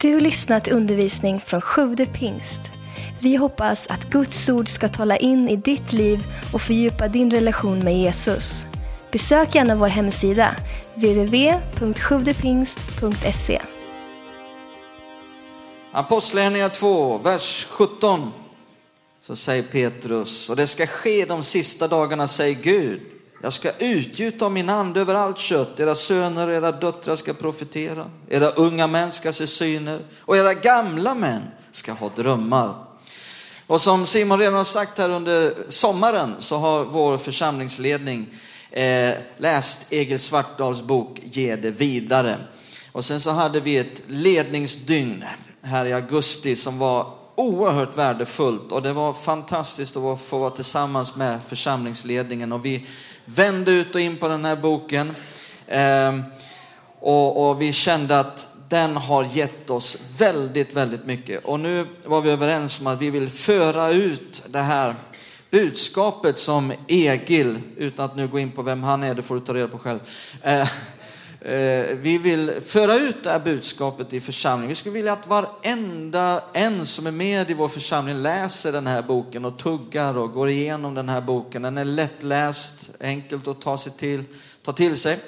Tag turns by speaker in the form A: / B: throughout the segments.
A: Du har lyssnat till undervisning från Sjude pingst. Vi hoppas att Guds ord ska tala in i ditt liv och fördjupa din relation med Jesus. Besök gärna vår hemsida, www.sjuvdepingst.se.
B: Apostlagärningarna 2, vers 17. Så säger Petrus, och det ska ske de sista dagarna, säger Gud. Jag ska utgjuta min ande över allt kött. Era söner och era döttrar ska profetera. Era unga män ska se syner och era gamla män ska ha drömmar. Och som Simon redan har sagt här under sommaren så har vår församlingsledning eh, läst Egil Svartdals bok Ge det vidare. Och sen så hade vi ett ledningsdygn här i augusti som var oerhört värdefullt och det var fantastiskt att få vara tillsammans med församlingsledningen och vi vände ut och in på den här boken ehm, och, och vi kände att den har gett oss väldigt, väldigt mycket. Och nu var vi överens om att vi vill föra ut det här budskapet som Egil, utan att nu gå in på vem han är, det får du ta reda på själv. Eh, Eh, vi vill föra ut det här budskapet i församlingen. Vi skulle vilja att varenda en som är med i vår församling läser den här boken och tuggar och går igenom den här boken. Den är lättläst, enkelt att ta, sig till, ta till sig.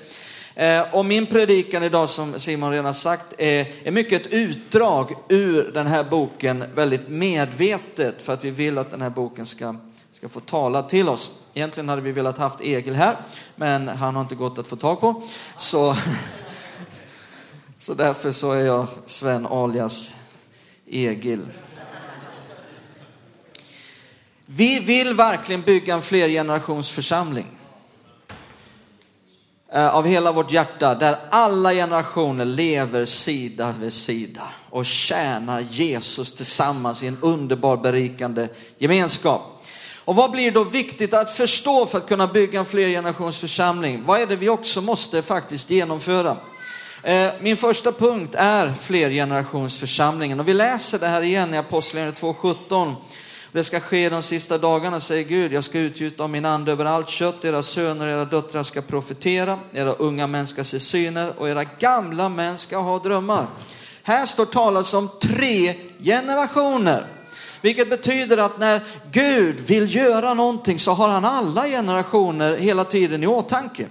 B: Eh, och min predikan idag, som Simon redan sagt, är mycket ett utdrag ur den här boken, väldigt medvetet, för att vi vill att den här boken ska ska få tala till oss. Egentligen hade vi velat haft Egil här, men han har inte gått att få tag på. Så, så därför så är jag Sven alias Egil. Vi vill verkligen bygga en flergenerationsförsamling eh, av hela vårt hjärta där alla generationer lever sida vid sida och tjänar Jesus tillsammans i en underbar berikande gemenskap. Och vad blir då viktigt att förstå för att kunna bygga en flergenerationsförsamling? Vad är det vi också måste faktiskt genomföra? Eh, min första punkt är flergenerationsförsamlingen och vi läser det här igen i Apostlagärningarna 2.17. Det ska ske de sista dagarna, säger Gud. Jag ska utgjuta av min ande över allt kött. Era söner och era döttrar ska profetera. Era unga män ska se syner och era gamla män ska ha drömmar. Här står talas om tre generationer. Vilket betyder att när Gud vill göra någonting så har han alla generationer hela tiden i åtanke.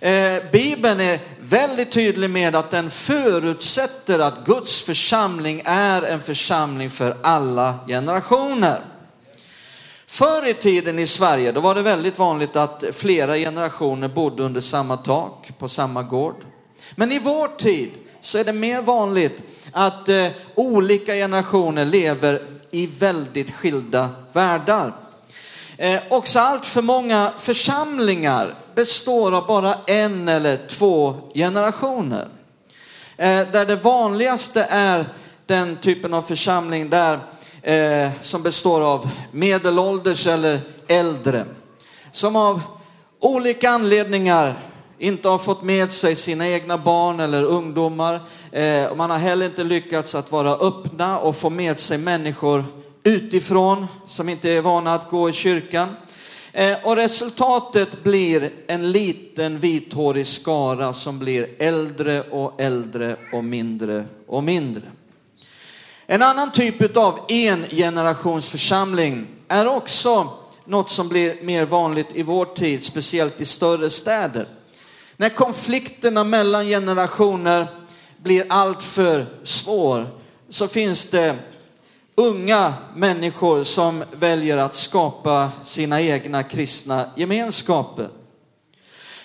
B: Eh, Bibeln är väldigt tydlig med att den förutsätter att Guds församling är en församling för alla generationer. Förr i tiden i Sverige då var det väldigt vanligt att flera generationer bodde under samma tak, på samma gård. Men i vår tid så är det mer vanligt att eh, olika generationer lever i väldigt skilda världar. Eh, också allt för många församlingar består av bara en eller två generationer. Eh, där det vanligaste är den typen av församling där, eh, som består av medelålders eller äldre. Som av olika anledningar inte har fått med sig sina egna barn eller ungdomar. Eh, man har heller inte lyckats att vara öppna och få med sig människor utifrån som inte är vana att gå i kyrkan. Eh, och resultatet blir en liten vithårig skara som blir äldre och äldre och mindre och mindre. En annan typ av engenerationsförsamling är också något som blir mer vanligt i vår tid, speciellt i större städer. När konflikterna mellan generationer blir alltför svår så finns det unga människor som väljer att skapa sina egna kristna gemenskaper.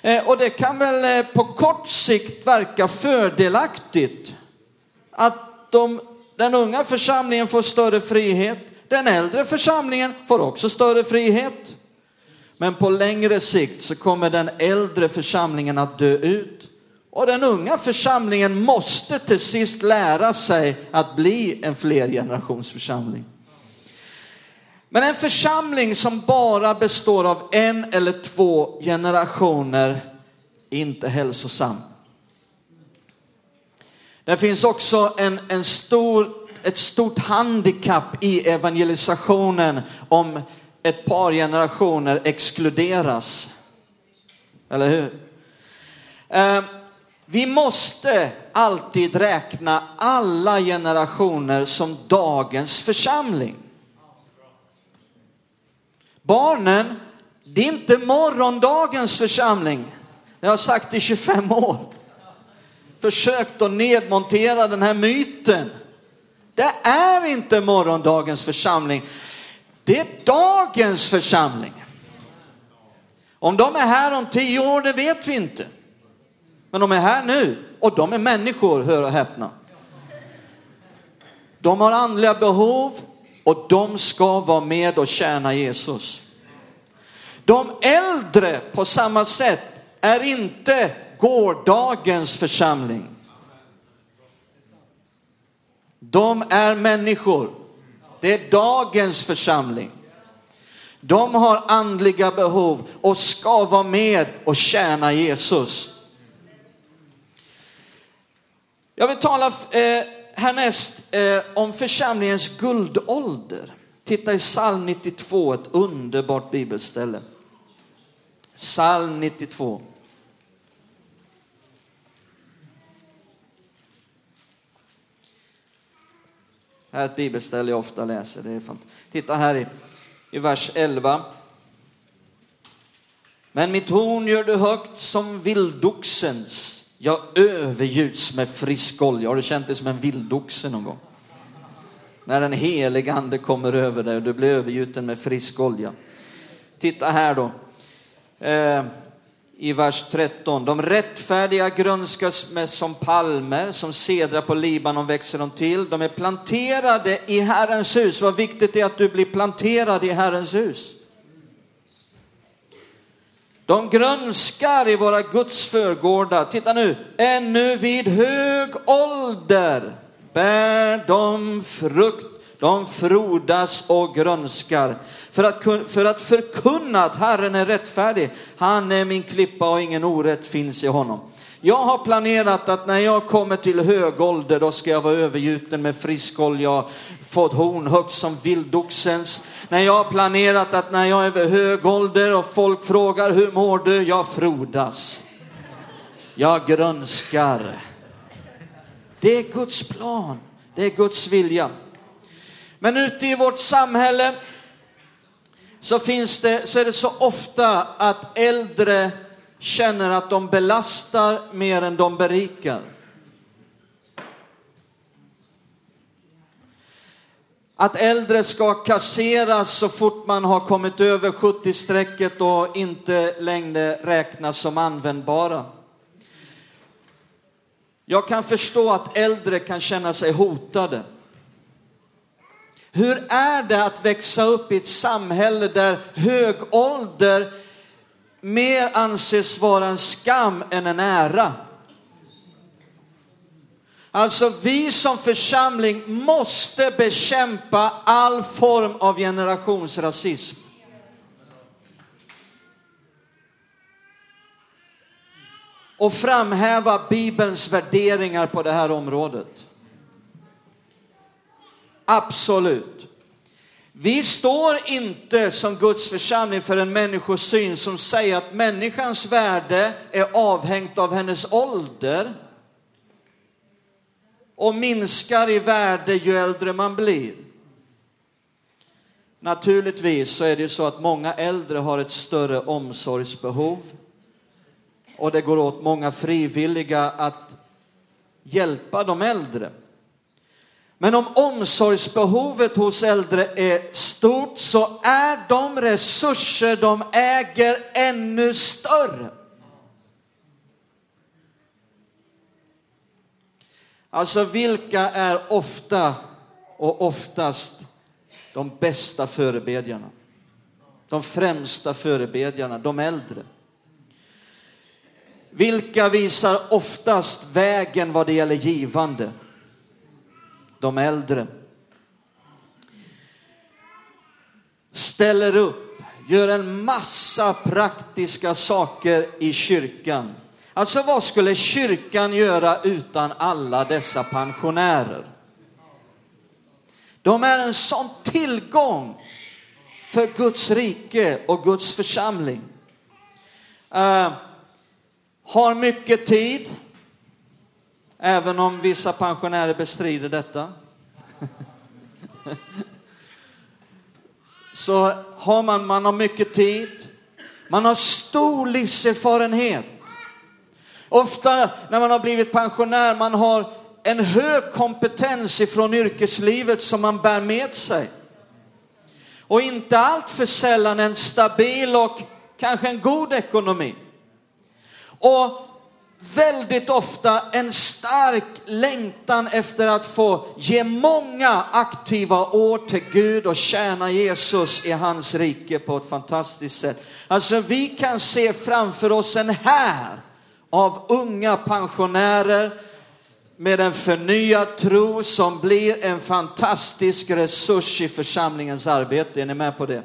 B: Eh, och det kan väl eh, på kort sikt verka fördelaktigt att de, den unga församlingen får större frihet. Den äldre församlingen får också större frihet. Men på längre sikt så kommer den äldre församlingen att dö ut. Och den unga församlingen måste till sist lära sig att bli en flergenerationsförsamling. Men en församling som bara består av en eller två generationer är inte hälsosam. Det finns också en, en stor, ett stort handikapp i evangelisationen om ett par generationer exkluderas. Eller hur? Ehm, vi måste alltid räkna alla generationer som dagens församling. Barnen, det är inte morgondagens församling. Jag har sagt i 25 år. Försökt att nedmontera den här myten. Det är inte morgondagens församling. Det är dagens församling. Om de är här om tio år, det vet vi inte. Men de är här nu och de är människor, hör och häpna. De har andliga behov och de ska vara med och tjäna Jesus. De äldre på samma sätt är inte gårdagens församling. De är människor. Det är dagens församling. De har andliga behov och ska vara med och tjäna Jesus. Jag vill tala eh, härnäst eh, om församlingens guldålder. Titta i psalm 92, ett underbart bibelställe. Psalm 92. Här är ett bibelställe jag ofta läser. Det är Titta här i, i vers 11. Men mitt horn gör du högt som vildoxens. Jag överljuds med frisk olja. Har du känt dig som en vildoxe någon gång? När den helige ande kommer över dig och du blir övergjuten med frisk olja. Titta här då. Eh, i vers 13. De rättfärdiga grönskas med som palmer, som sedrar på Libanon växer de till. De är planterade i Herrens hus. Vad viktigt det är att du blir planterad i Herrens hus. De grönskar i våra Guds förgårdar. Titta nu, ännu vid hög ålder bär de frukt de frodas och grönskar för att, för att förkunna att Herren är rättfärdig. Han är min klippa och ingen orätt finns i honom. Jag har planerat att när jag kommer till hög ålder, då ska jag vara övergjuten med frisk olja, fått horn högt som vildoxens. När jag har planerat att när jag är över hög ålder och folk frågar hur mår du? Jag frodas. Jag grönskar. Det är Guds plan. Det är Guds vilja. Men ute i vårt samhälle så, finns det, så är det så ofta att äldre känner att de belastar mer än de berikar. Att äldre ska kasseras så fort man har kommit över 70-strecket och inte längre räknas som användbara. Jag kan förstå att äldre kan känna sig hotade. Hur är det att växa upp i ett samhälle där hög ålder mer anses vara en skam än en ära? Alltså vi som församling måste bekämpa all form av generationsrasism. Och framhäva Bibelns värderingar på det här området. Absolut. Vi står inte som Guds församling för en människosyn som säger att människans värde är avhängt av hennes ålder och minskar i värde ju äldre man blir. Naturligtvis så är det så att många äldre har ett större omsorgsbehov och det går åt många frivilliga att hjälpa de äldre. Men om omsorgsbehovet hos äldre är stort så är de resurser de äger ännu större. Alltså vilka är ofta och oftast de bästa förebedjarna? De främsta förebedjarna, de äldre. Vilka visar oftast vägen vad det gäller givande? De äldre. Ställer upp, gör en massa praktiska saker i kyrkan. Alltså vad skulle kyrkan göra utan alla dessa pensionärer? De är en sån tillgång för Guds rike och Guds församling. Uh, har mycket tid, Även om vissa pensionärer bestrider detta. Så har man, man har mycket tid, man har stor livserfarenhet. Ofta när man har blivit pensionär, man har en hög kompetens ifrån yrkeslivet som man bär med sig. Och inte allt för sällan en stabil och kanske en god ekonomi. Och väldigt ofta en stark längtan efter att få ge många aktiva år till Gud och tjäna Jesus i hans rike på ett fantastiskt sätt. Alltså vi kan se framför oss en här av unga pensionärer med en förnyad tro som blir en fantastisk resurs i församlingens arbete. Är ni med på det?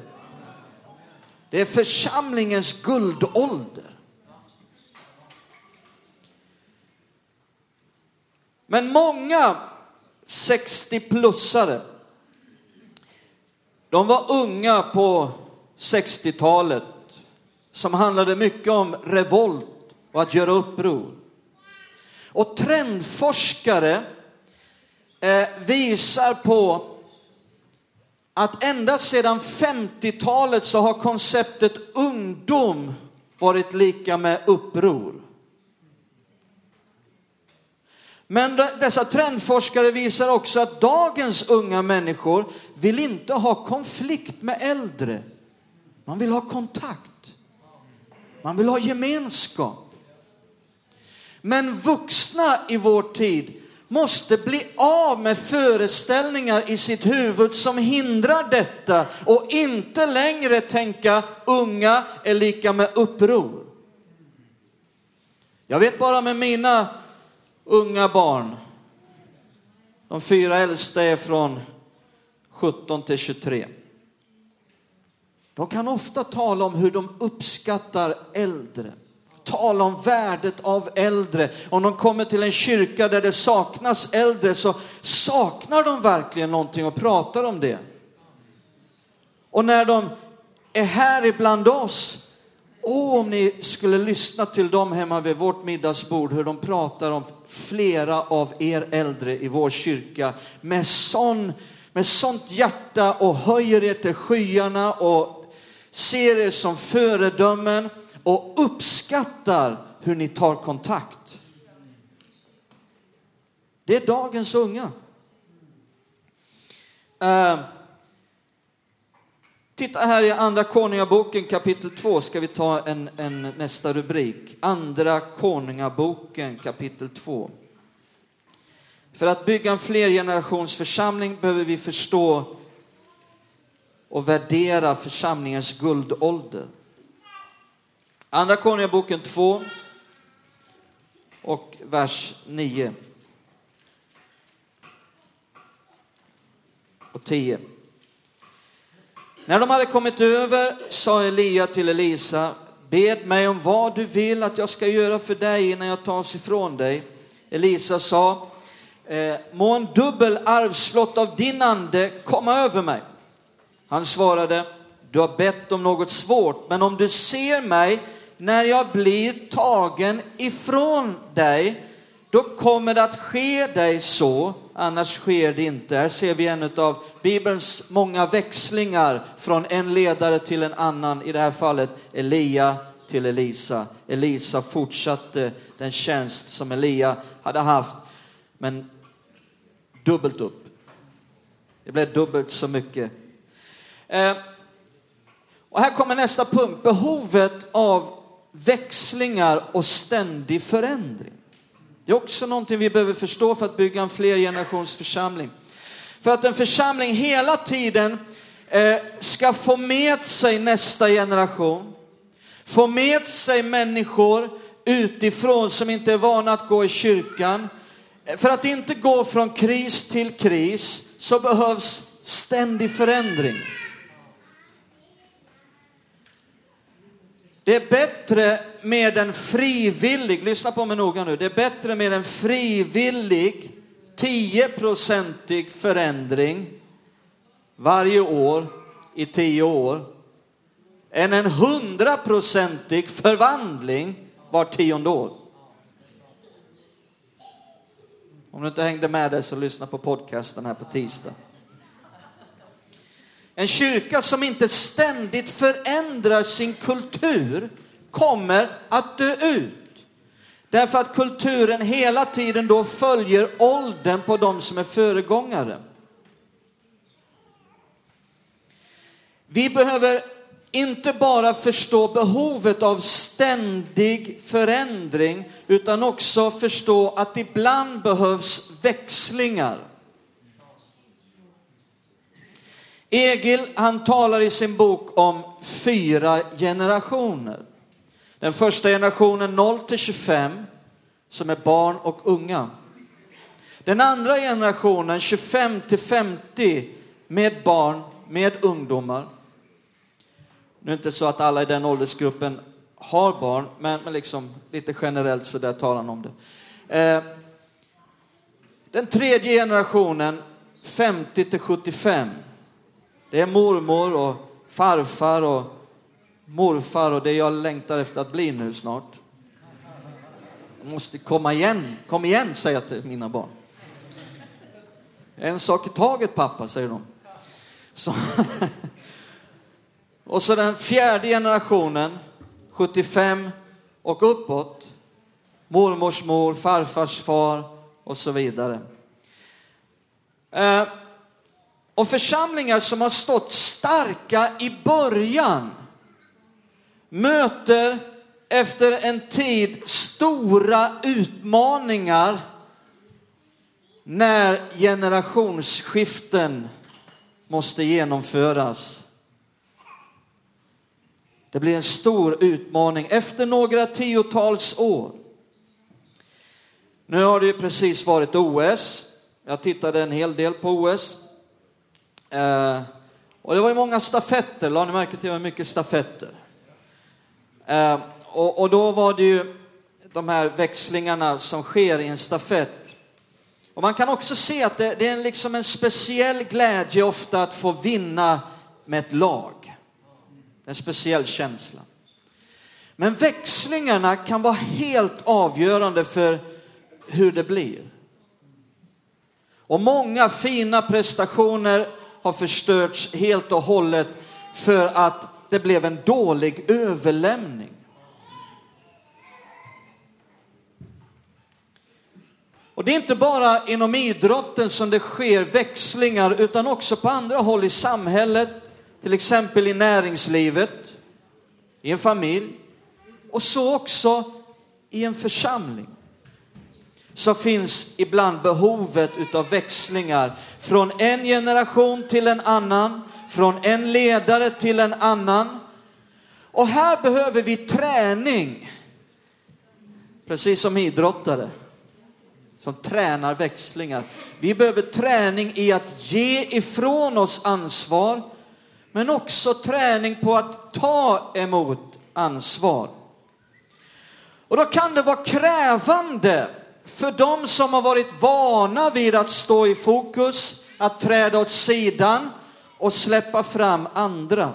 B: Det är församlingens guldålder. Men många 60-plussare, de var unga på 60-talet som handlade mycket om revolt och att göra uppror. Och trendforskare eh, visar på att ända sedan 50-talet så har konceptet ungdom varit lika med uppror. Men dessa trendforskare visar också att dagens unga människor vill inte ha konflikt med äldre. Man vill ha kontakt. Man vill ha gemenskap. Men vuxna i vår tid måste bli av med föreställningar i sitt huvud som hindrar detta och inte längre tänka unga är lika med uppror. Jag vet bara med mina unga barn, de fyra äldsta är från 17 till 23. De kan ofta tala om hur de uppskattar äldre tala om värdet av äldre. Om de kommer till en kyrka där det saknas äldre så saknar de verkligen någonting och pratar om det. Och när de är här ibland oss, åh om ni skulle lyssna till dem hemma vid vårt middagsbord, hur de pratar om flera av er äldre i vår kyrka med, sån, med sånt hjärta och höjer er till skyarna och ser er som föredömen och uppskattar hur ni tar kontakt. Det är dagens unga. Uh, titta här i Andra Konungaboken kapitel 2 ska vi ta en, en nästa rubrik. Andra Konungaboken kapitel 2. För att bygga en flergenerationsförsamling behöver vi förstå och värdera församlingens guldålder. Andra Konungaboken 2 och vers 9 och 10. När de hade kommit över sa Elia till Elisa, bed mig om vad du vill att jag ska göra för dig innan jag tas ifrån dig. Elisa sa, eh, må en dubbel arvslott av din ande komma över mig. Han svarade, du har bett om något svårt, men om du ser mig när jag blir tagen ifrån dig, då kommer det att ske dig så, annars sker det inte. Här ser vi en av Bibelns många växlingar från en ledare till en annan, i det här fallet Elia till Elisa. Elisa fortsatte den tjänst som Elia hade haft, men dubbelt upp. Det blev dubbelt så mycket. Eh, och här kommer nästa punkt, behovet av växlingar och ständig förändring. Det är också någonting vi behöver förstå för att bygga en flergenerationsförsamling. För att en församling hela tiden eh, ska få med sig nästa generation, få med sig människor utifrån som inte är vana att gå i kyrkan. Eh, för att inte gå från kris till kris så behövs ständig förändring. Det är bättre med en frivillig, lyssna på mig noga nu, det är bättre med en frivillig 10-procentig förändring varje år i tio år än en hundraprocentig förvandling var tionde år. Om du inte hängde med dig så lyssna på podcasten här på tisdag. En kyrka som inte ständigt förändrar sin kultur kommer att dö ut. Därför att kulturen hela tiden då följer åldern på de som är föregångare. Vi behöver inte bara förstå behovet av ständig förändring utan också förstå att ibland behövs växlingar. Egil han talar i sin bok om fyra generationer. Den första generationen 0 till 25 som är barn och unga. Den andra generationen 25 till 50 med barn, med ungdomar. Nu är det inte så att alla i den åldersgruppen har barn, men, men liksom lite generellt så där talar han om det. Eh, den tredje generationen, 50 till 75. Det är mormor och farfar och morfar och det jag längtar efter att bli nu snart. Jag måste komma igen, kom igen säger jag till mina barn. En sak i taget pappa, säger de. Så. Och så den fjärde generationen, 75 och uppåt. Mormors mor, farfars far och så vidare. Eh, och församlingar som har stått starka i början möter efter en tid stora utmaningar när generationsskiften måste genomföras. Det blir en stor utmaning efter några tiotals år. Nu har det ju precis varit OS. Jag tittade en hel del på OS. Eh, och det var ju många stafetter, la ni märke till hur mycket stafetter? Eh, och, och, då var det ju de här växlingarna som sker i en stafett. Och man kan också se att det, det är liksom en speciell glädje ofta att få vinna med ett lag. En speciell känsla. Men växlingarna kan vara helt avgörande för hur det blir. Och många fina prestationer har förstörts helt och hållet för att det blev en dålig överlämning. Och det är inte bara inom idrotten som det sker växlingar utan också på andra håll i samhället, till exempel i näringslivet, i en familj och så också i en församling. Så finns ibland behovet utav växlingar från en generation till en annan, från en ledare till en annan. Och här behöver vi träning, precis som idrottare som tränar växlingar. Vi behöver träning i att ge ifrån oss ansvar, men också träning på att ta emot ansvar. Och då kan det vara krävande för de som har varit vana vid att stå i fokus, att träda åt sidan och släppa fram andra.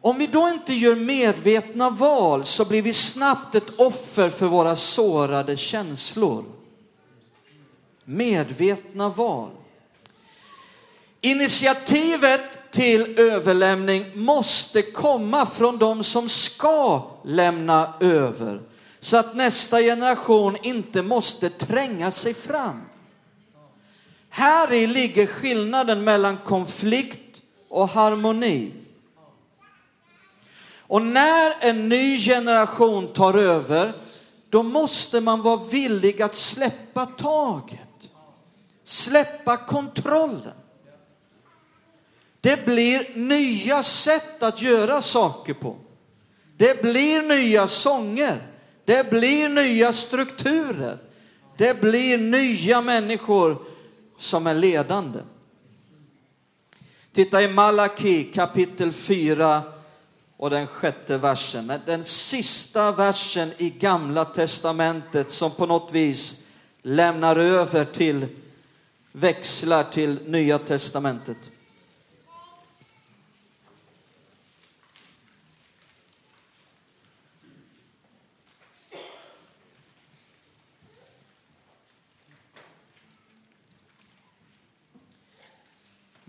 B: Om vi då inte gör medvetna val så blir vi snabbt ett offer för våra sårade känslor. Medvetna val. Initiativet till överlämning måste komma från de som ska lämna över så att nästa generation inte måste tränga sig fram. Här i ligger skillnaden mellan konflikt och harmoni. Och när en ny generation tar över, då måste man vara villig att släppa taget. Släppa kontrollen. Det blir nya sätt att göra saker på. Det blir nya sånger. Det blir nya strukturer. Det blir nya människor som är ledande. Titta i Malaki kapitel 4 och den sjätte versen. Den sista versen i gamla testamentet som på något vis lämnar över till växlar till nya testamentet.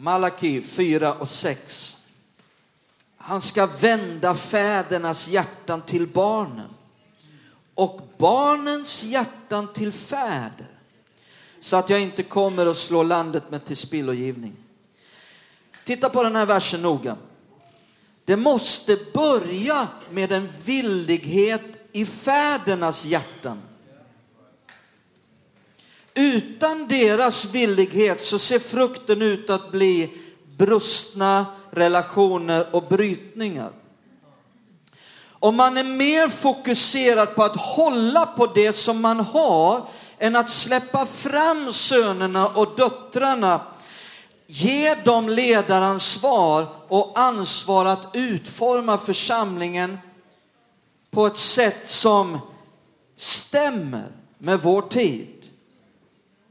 B: Malaki 4 och 6. Han ska vända fädernas hjärtan till barnen och barnens hjärtan till fäder så att jag inte kommer att slå landet med tillspillogivning. Titta på den här versen noga. Det måste börja med en villighet i fädernas hjärtan. Utan deras villighet så ser frukten ut att bli brustna relationer och brytningar. Om man är mer fokuserad på att hålla på det som man har än att släppa fram sönerna och döttrarna, ge dem ledaransvar och ansvar att utforma församlingen på ett sätt som stämmer med vår tid.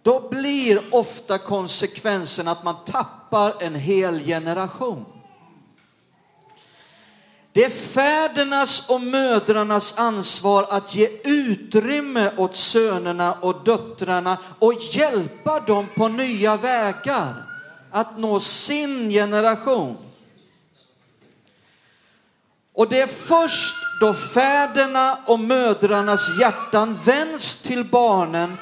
B: Då blir ofta konsekvensen att man tappar en hel generation. Det är fädernas och mödrarnas ansvar att ge utrymme åt sönerna och döttrarna och hjälpa dem på nya vägar att nå sin generation. Och det är först då fäderna och mödrarnas hjärtan vänds till barnen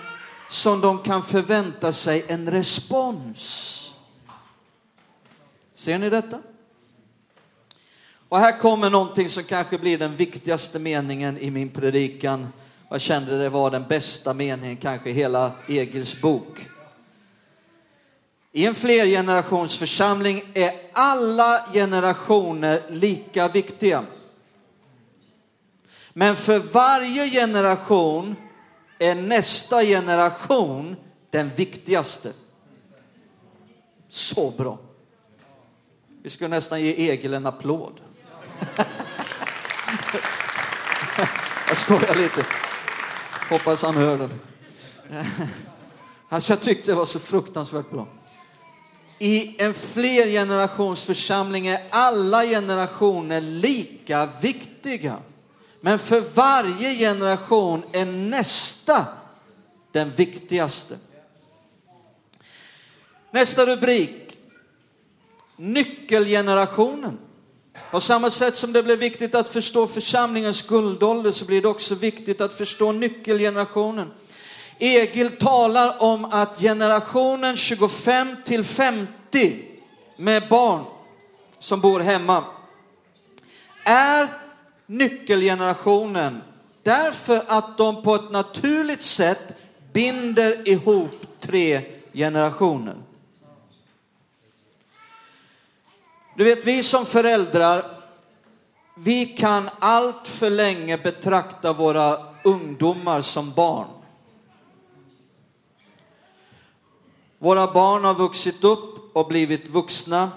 B: som de kan förvänta sig en respons. Ser ni detta? Och här kommer någonting som kanske blir den viktigaste meningen i min predikan. Jag kände det var den bästa meningen kanske i hela Egils bok. I en flergenerationsförsamling är alla generationer lika viktiga. Men för varje generation är nästa generation den viktigaste. Så bra. Vi skulle nästan ge Egil en applåd. Jag skojar lite. Hoppas han hör den. Alltså jag tyckte det var så fruktansvärt bra. I en flergenerationsförsamling är alla generationer lika viktiga. Men för varje generation är nästa den viktigaste. Nästa rubrik. Nyckelgenerationen. På samma sätt som det blev viktigt att förstå församlingens guldålder så blir det också viktigt att förstå nyckelgenerationen. Egil talar om att generationen 25 till 50 med barn som bor hemma är nyckelgenerationen därför att de på ett naturligt sätt binder ihop tre generationer. Du vet, vi som föräldrar, vi kan allt för länge betrakta våra ungdomar som barn. Våra barn har vuxit upp och blivit vuxna.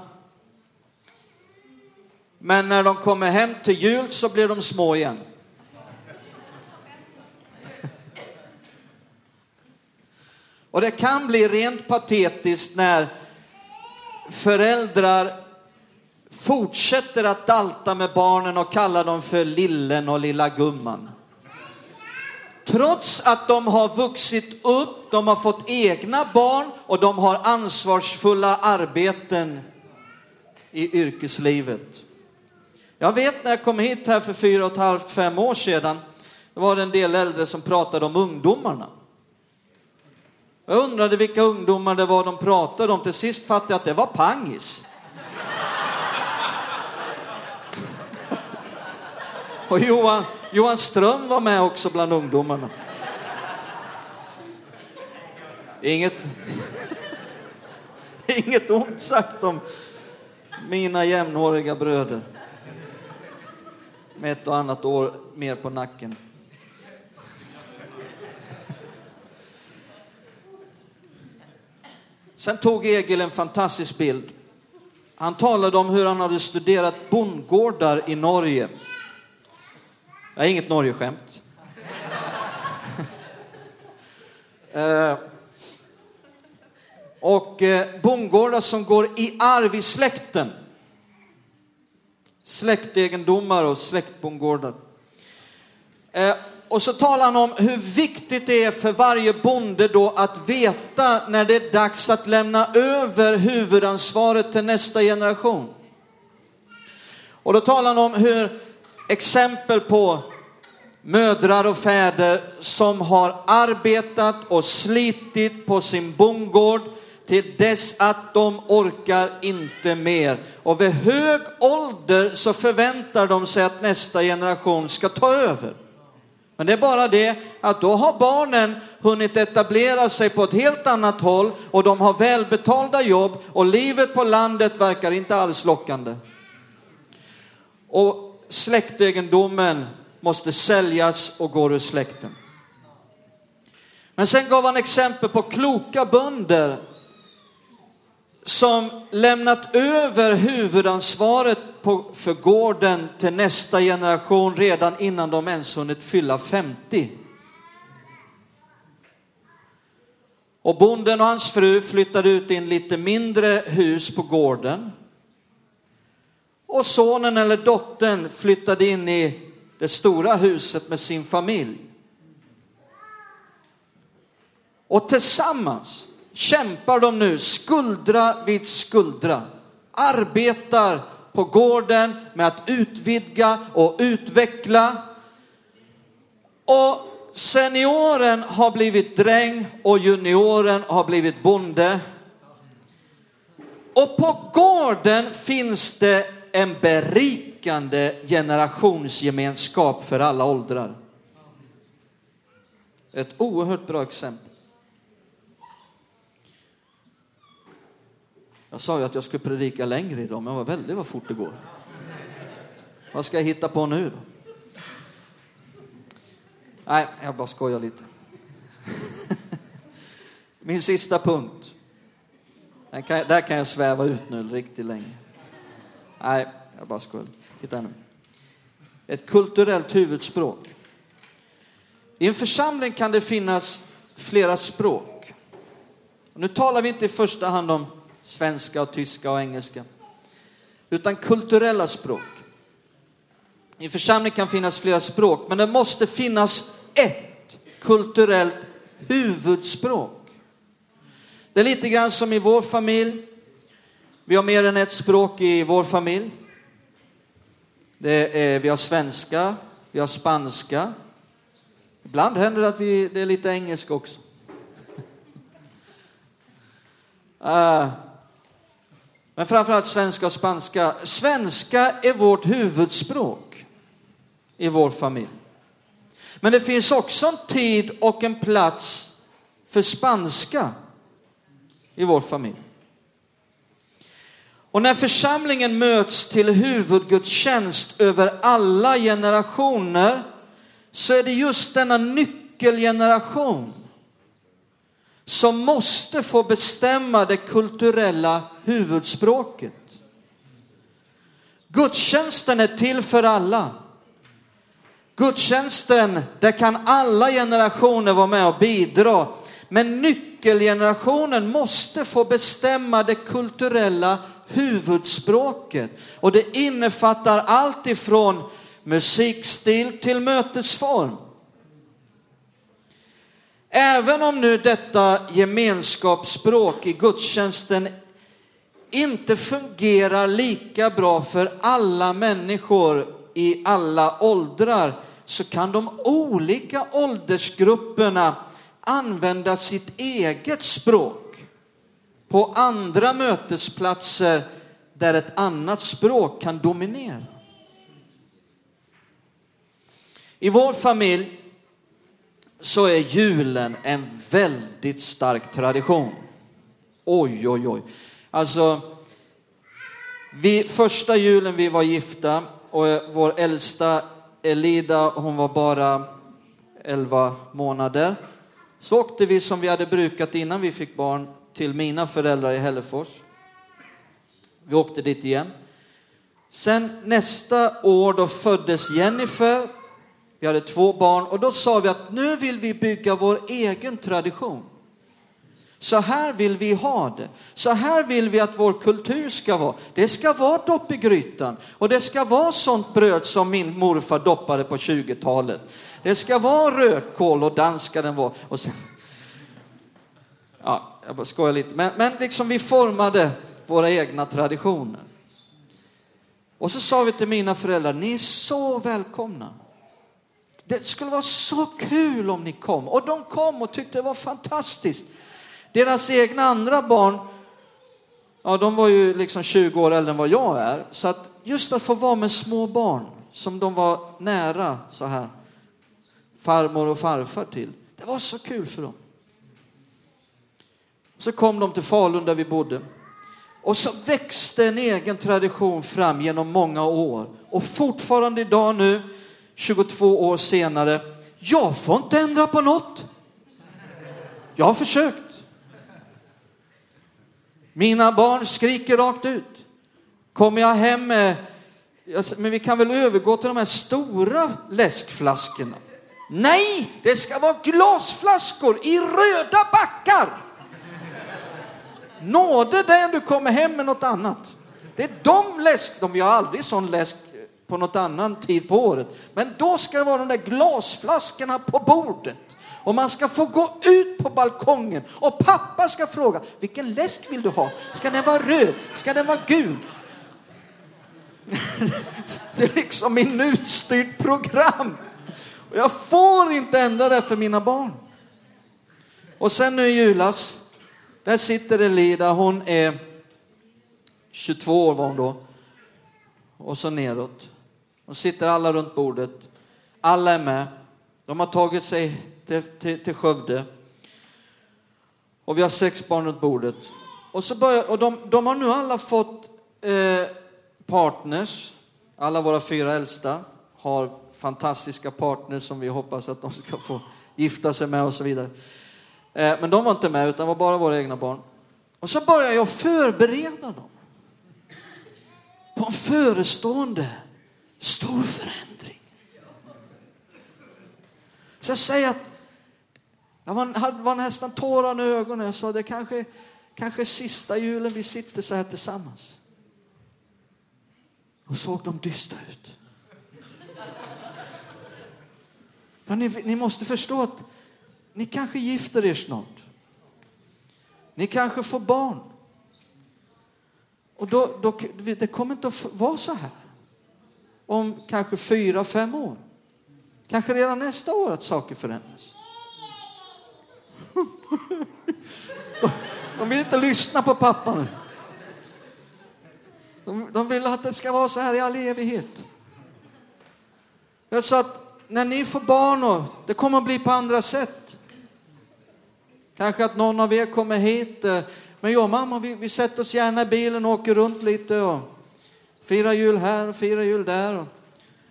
B: Men när de kommer hem till jul så blir de små igen. Och det kan bli rent patetiskt när föräldrar fortsätter att dalta med barnen och kalla dem för lillen och lilla gumman. Trots att de har vuxit upp, de har fått egna barn och de har ansvarsfulla arbeten i yrkeslivet. Jag vet när jag kom hit här för fyra och ett halvt, fem år sedan, då var det en del äldre som pratade om ungdomarna. Jag undrade vilka ungdomar det var de pratade om. Till sist fattade jag att det var pangis. Och Johan, Johan Ström var med också bland ungdomarna. Inget, inget ont sagt om mina jämnåriga bröder. Med ett och annat år mer på nacken. Sen tog Egil en fantastisk bild. Han talade om hur han hade studerat bondgårdar i Norge jag är inget Norge-skämt. eh, och eh, bondgårdar som går i arv i släkten. Släktegendomar och släktbondgårdar. Eh, och så talar han om hur viktigt det är för varje bonde då att veta när det är dags att lämna över huvudansvaret till nästa generation. Och då talar han om hur exempel på mödrar och fäder som har arbetat och slitit på sin bondgård till dess att de orkar inte mer. Och vid hög ålder så förväntar de sig att nästa generation ska ta över. Men det är bara det att då har barnen hunnit etablera sig på ett helt annat håll och de har välbetalda jobb och livet på landet verkar inte alls lockande. Och släktegendomen måste säljas och går ur släkten. Men sen gav han exempel på kloka bönder som lämnat över huvudansvaret på, för gården till nästa generation redan innan de ens hunnit fylla 50. Och bonden och hans fru flyttade ut i en lite mindre hus på gården. Och sonen eller dottern flyttade in i det stora huset med sin familj. Och tillsammans kämpar de nu skuldra vid skuldra, arbetar på gården med att utvidga och utveckla. Och senioren har blivit dräng och junioren har blivit bonde. Och på gården finns det en berikande generationsgemenskap för alla åldrar. Ett oerhört bra exempel. Jag sa ju att jag skulle predika längre idag, men vad väldigt vad fort det går. Vad ska jag hitta på nu då? Nej, jag bara skojar lite. Min sista punkt. Kan, där kan jag sväva ut nu riktigt länge. Nej, jag bara skojar lite. Titta nu. Ett kulturellt huvudspråk. I en församling kan det finnas flera språk. Nu talar vi inte i första hand om svenska, och tyska och engelska. Utan kulturella språk. I en församling kan finnas flera språk, men det måste finnas ett kulturellt huvudspråk. Det är lite grann som i vår familj. Vi har mer än ett språk i vår familj. Är, vi har svenska, vi har spanska. Ibland händer det att vi, det är lite engelska också. Uh, men framförallt svenska och spanska. Svenska är vårt huvudspråk i vår familj. Men det finns också en tid och en plats för spanska i vår familj. Och när församlingen möts till huvudgudstjänst över alla generationer så är det just denna nyckelgeneration som måste få bestämma det kulturella huvudspråket. Gudstjänsten är till för alla. Gudstjänsten, där kan alla generationer vara med och bidra. Men nyckelgenerationen måste få bestämma det kulturella huvudspråket. Och det innefattar allt ifrån musikstil till mötesform. Även om nu detta gemenskapsspråk i gudstjänsten inte fungerar lika bra för alla människor i alla åldrar så kan de olika åldersgrupperna använda sitt eget språk på andra mötesplatser där ett annat språk kan dominera. I vår familj så är julen en väldigt stark tradition. Oj, oj, oj. Alltså, vi, första julen vi var gifta och vår äldsta Elida, hon var bara 11 månader. Så åkte vi som vi hade brukat innan vi fick barn till mina föräldrar i Hällefors. Vi åkte dit igen. Sen nästa år då föddes Jennifer vi hade två barn och då sa vi att nu vill vi bygga vår egen tradition. Så här vill vi ha det. Så här vill vi att vår kultur ska vara. Det ska vara dopp i grytan och det ska vara sånt bröd som min morfar doppade på 20-talet. Det ska vara rödkål och danska den var. Och sen... Ja, jag bara skojar lite. Men, men liksom vi formade våra egna traditioner. Och så sa vi till mina föräldrar, ni är så välkomna. Det skulle vara så kul om ni kom. Och de kom och tyckte det var fantastiskt. Deras egna andra barn, ja de var ju liksom 20 år äldre än vad jag är. Så att just att få vara med små barn som de var nära så här, farmor och farfar till. Det var så kul för dem. Så kom de till Falun där vi bodde. Och så växte en egen tradition fram genom många år. Och fortfarande idag nu, 22 år senare, jag får inte ändra på något. Jag har försökt. Mina barn skriker rakt ut. Kommer jag hem med, men vi kan väl övergå till de här stora läskflaskorna. Nej, det ska vara glasflaskor i röda backar. Nåde den du kommer hem med något annat. Det är de läsk, de, vi har aldrig sån läsk på något annan tid på året. Men då ska det vara de där glasflaskorna på bordet. Och man ska få gå ut på balkongen och pappa ska fråga, vilken läsk vill du ha? Ska den vara röd? Ska den vara gul? Det är liksom minutstyrt program. Och jag får inte ändra det för mina barn. Och sen nu i julas, där sitter Elida, hon är 22 år var hon då. Och så neråt. De sitter alla runt bordet. Alla är med. De har tagit sig till, till, till Skövde. Och vi har sex barn runt bordet. Och, så börjar, och de, de har nu alla fått eh, partners. Alla våra fyra äldsta har fantastiska partners som vi hoppas att de ska få gifta sig med och så vidare. Eh, men de var inte med, utan var bara våra egna barn. Och så börjar jag förbereda dem på en förestående stor förändring. Så jag säger att jag var, var nästan tårar i ögonen. Jag sa det kanske, kanske sista julen vi sitter så här tillsammans. Och såg de dystra ut. Ja, ni, ni måste förstå att ni kanske gifter er snart. Ni kanske får barn. Och då, då, det kommer inte att vara så här om kanske fyra, fem år. Kanske redan nästa år att saker förändras. De vill inte lyssna på pappa nu. De, de vill att det ska vara så här i all evighet. Jag sa att när ni får barn, och, det kommer att bli på andra sätt. Kanske att någon av er kommer hit. Eh, men jag och mamma, vi, vi sätter oss gärna i bilen och åker runt lite och Fira jul här och fira jul där.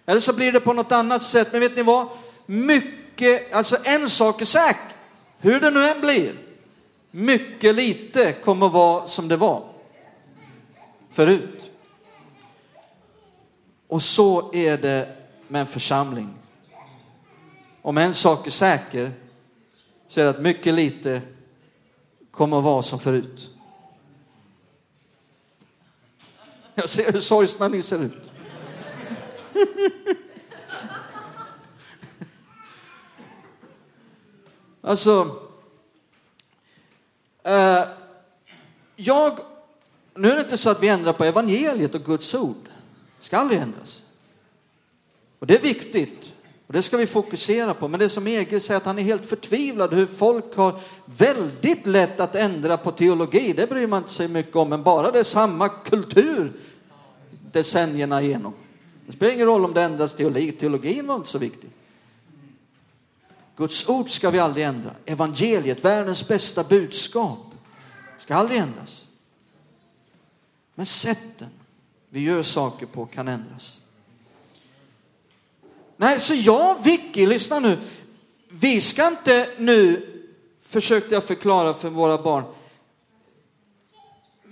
B: Eller så blir det på något annat sätt. Men vet ni vad? Mycket, alltså en sak är säker. Hur det nu än blir. Mycket lite kommer att vara som det var förut. Och så är det med en församling. Om en sak är säker så är det att mycket lite kommer att vara som förut. Jag ser hur sorgsna ni ser ut. Alltså, eh, jag, nu är det inte så att vi ändrar på evangeliet och Guds ord. Det ska aldrig ändras. Och det är viktigt. Och det ska vi fokusera på. Men det som Egil säger att han är helt förtvivlad hur folk har väldigt lätt att ändra på teologi. Det bryr man inte sig mycket om. Men bara det är samma kultur decennierna igenom. Det spelar ingen roll om det ändras teologi. Teologin var inte så viktig. Guds ord ska vi aldrig ändra. Evangeliet, världens bästa budskap, ska aldrig ändras. Men sätten vi gör saker på kan ändras. Nej, så jag, Vicky, lyssna nu. Vi ska inte nu, försökte jag förklara för våra barn,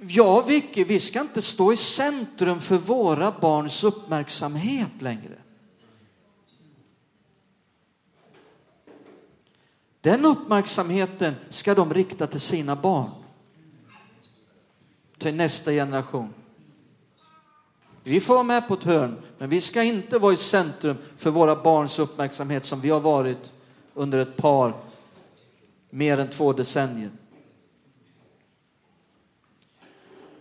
B: jag och Vicky, vi ska inte stå i centrum för våra barns uppmärksamhet längre. Den uppmärksamheten ska de rikta till sina barn. Till nästa generation. Vi får vara med på ett hörn, men vi ska inte vara i centrum för våra barns uppmärksamhet som vi har varit under ett par, mer än två decennier.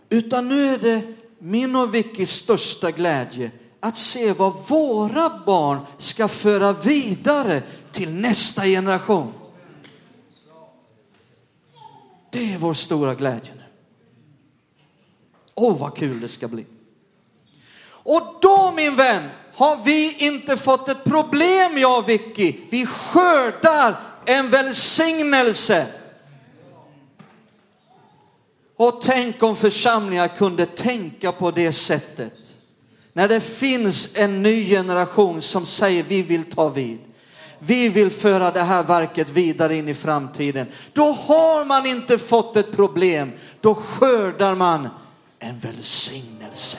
B: Utan nu är det min och Vickis största glädje att se vad våra barn ska föra vidare till nästa generation. Det är vår stora glädje nu. Åh, oh, vad kul det ska bli. Och då min vän har vi inte fått ett problem jag och Vicky. Vi skördar en välsignelse. Och tänk om församlingar kunde tänka på det sättet. När det finns en ny generation som säger vi vill ta vid. Vi vill föra det här verket vidare in i framtiden. Då har man inte fått ett problem. Då skördar man en välsignelse.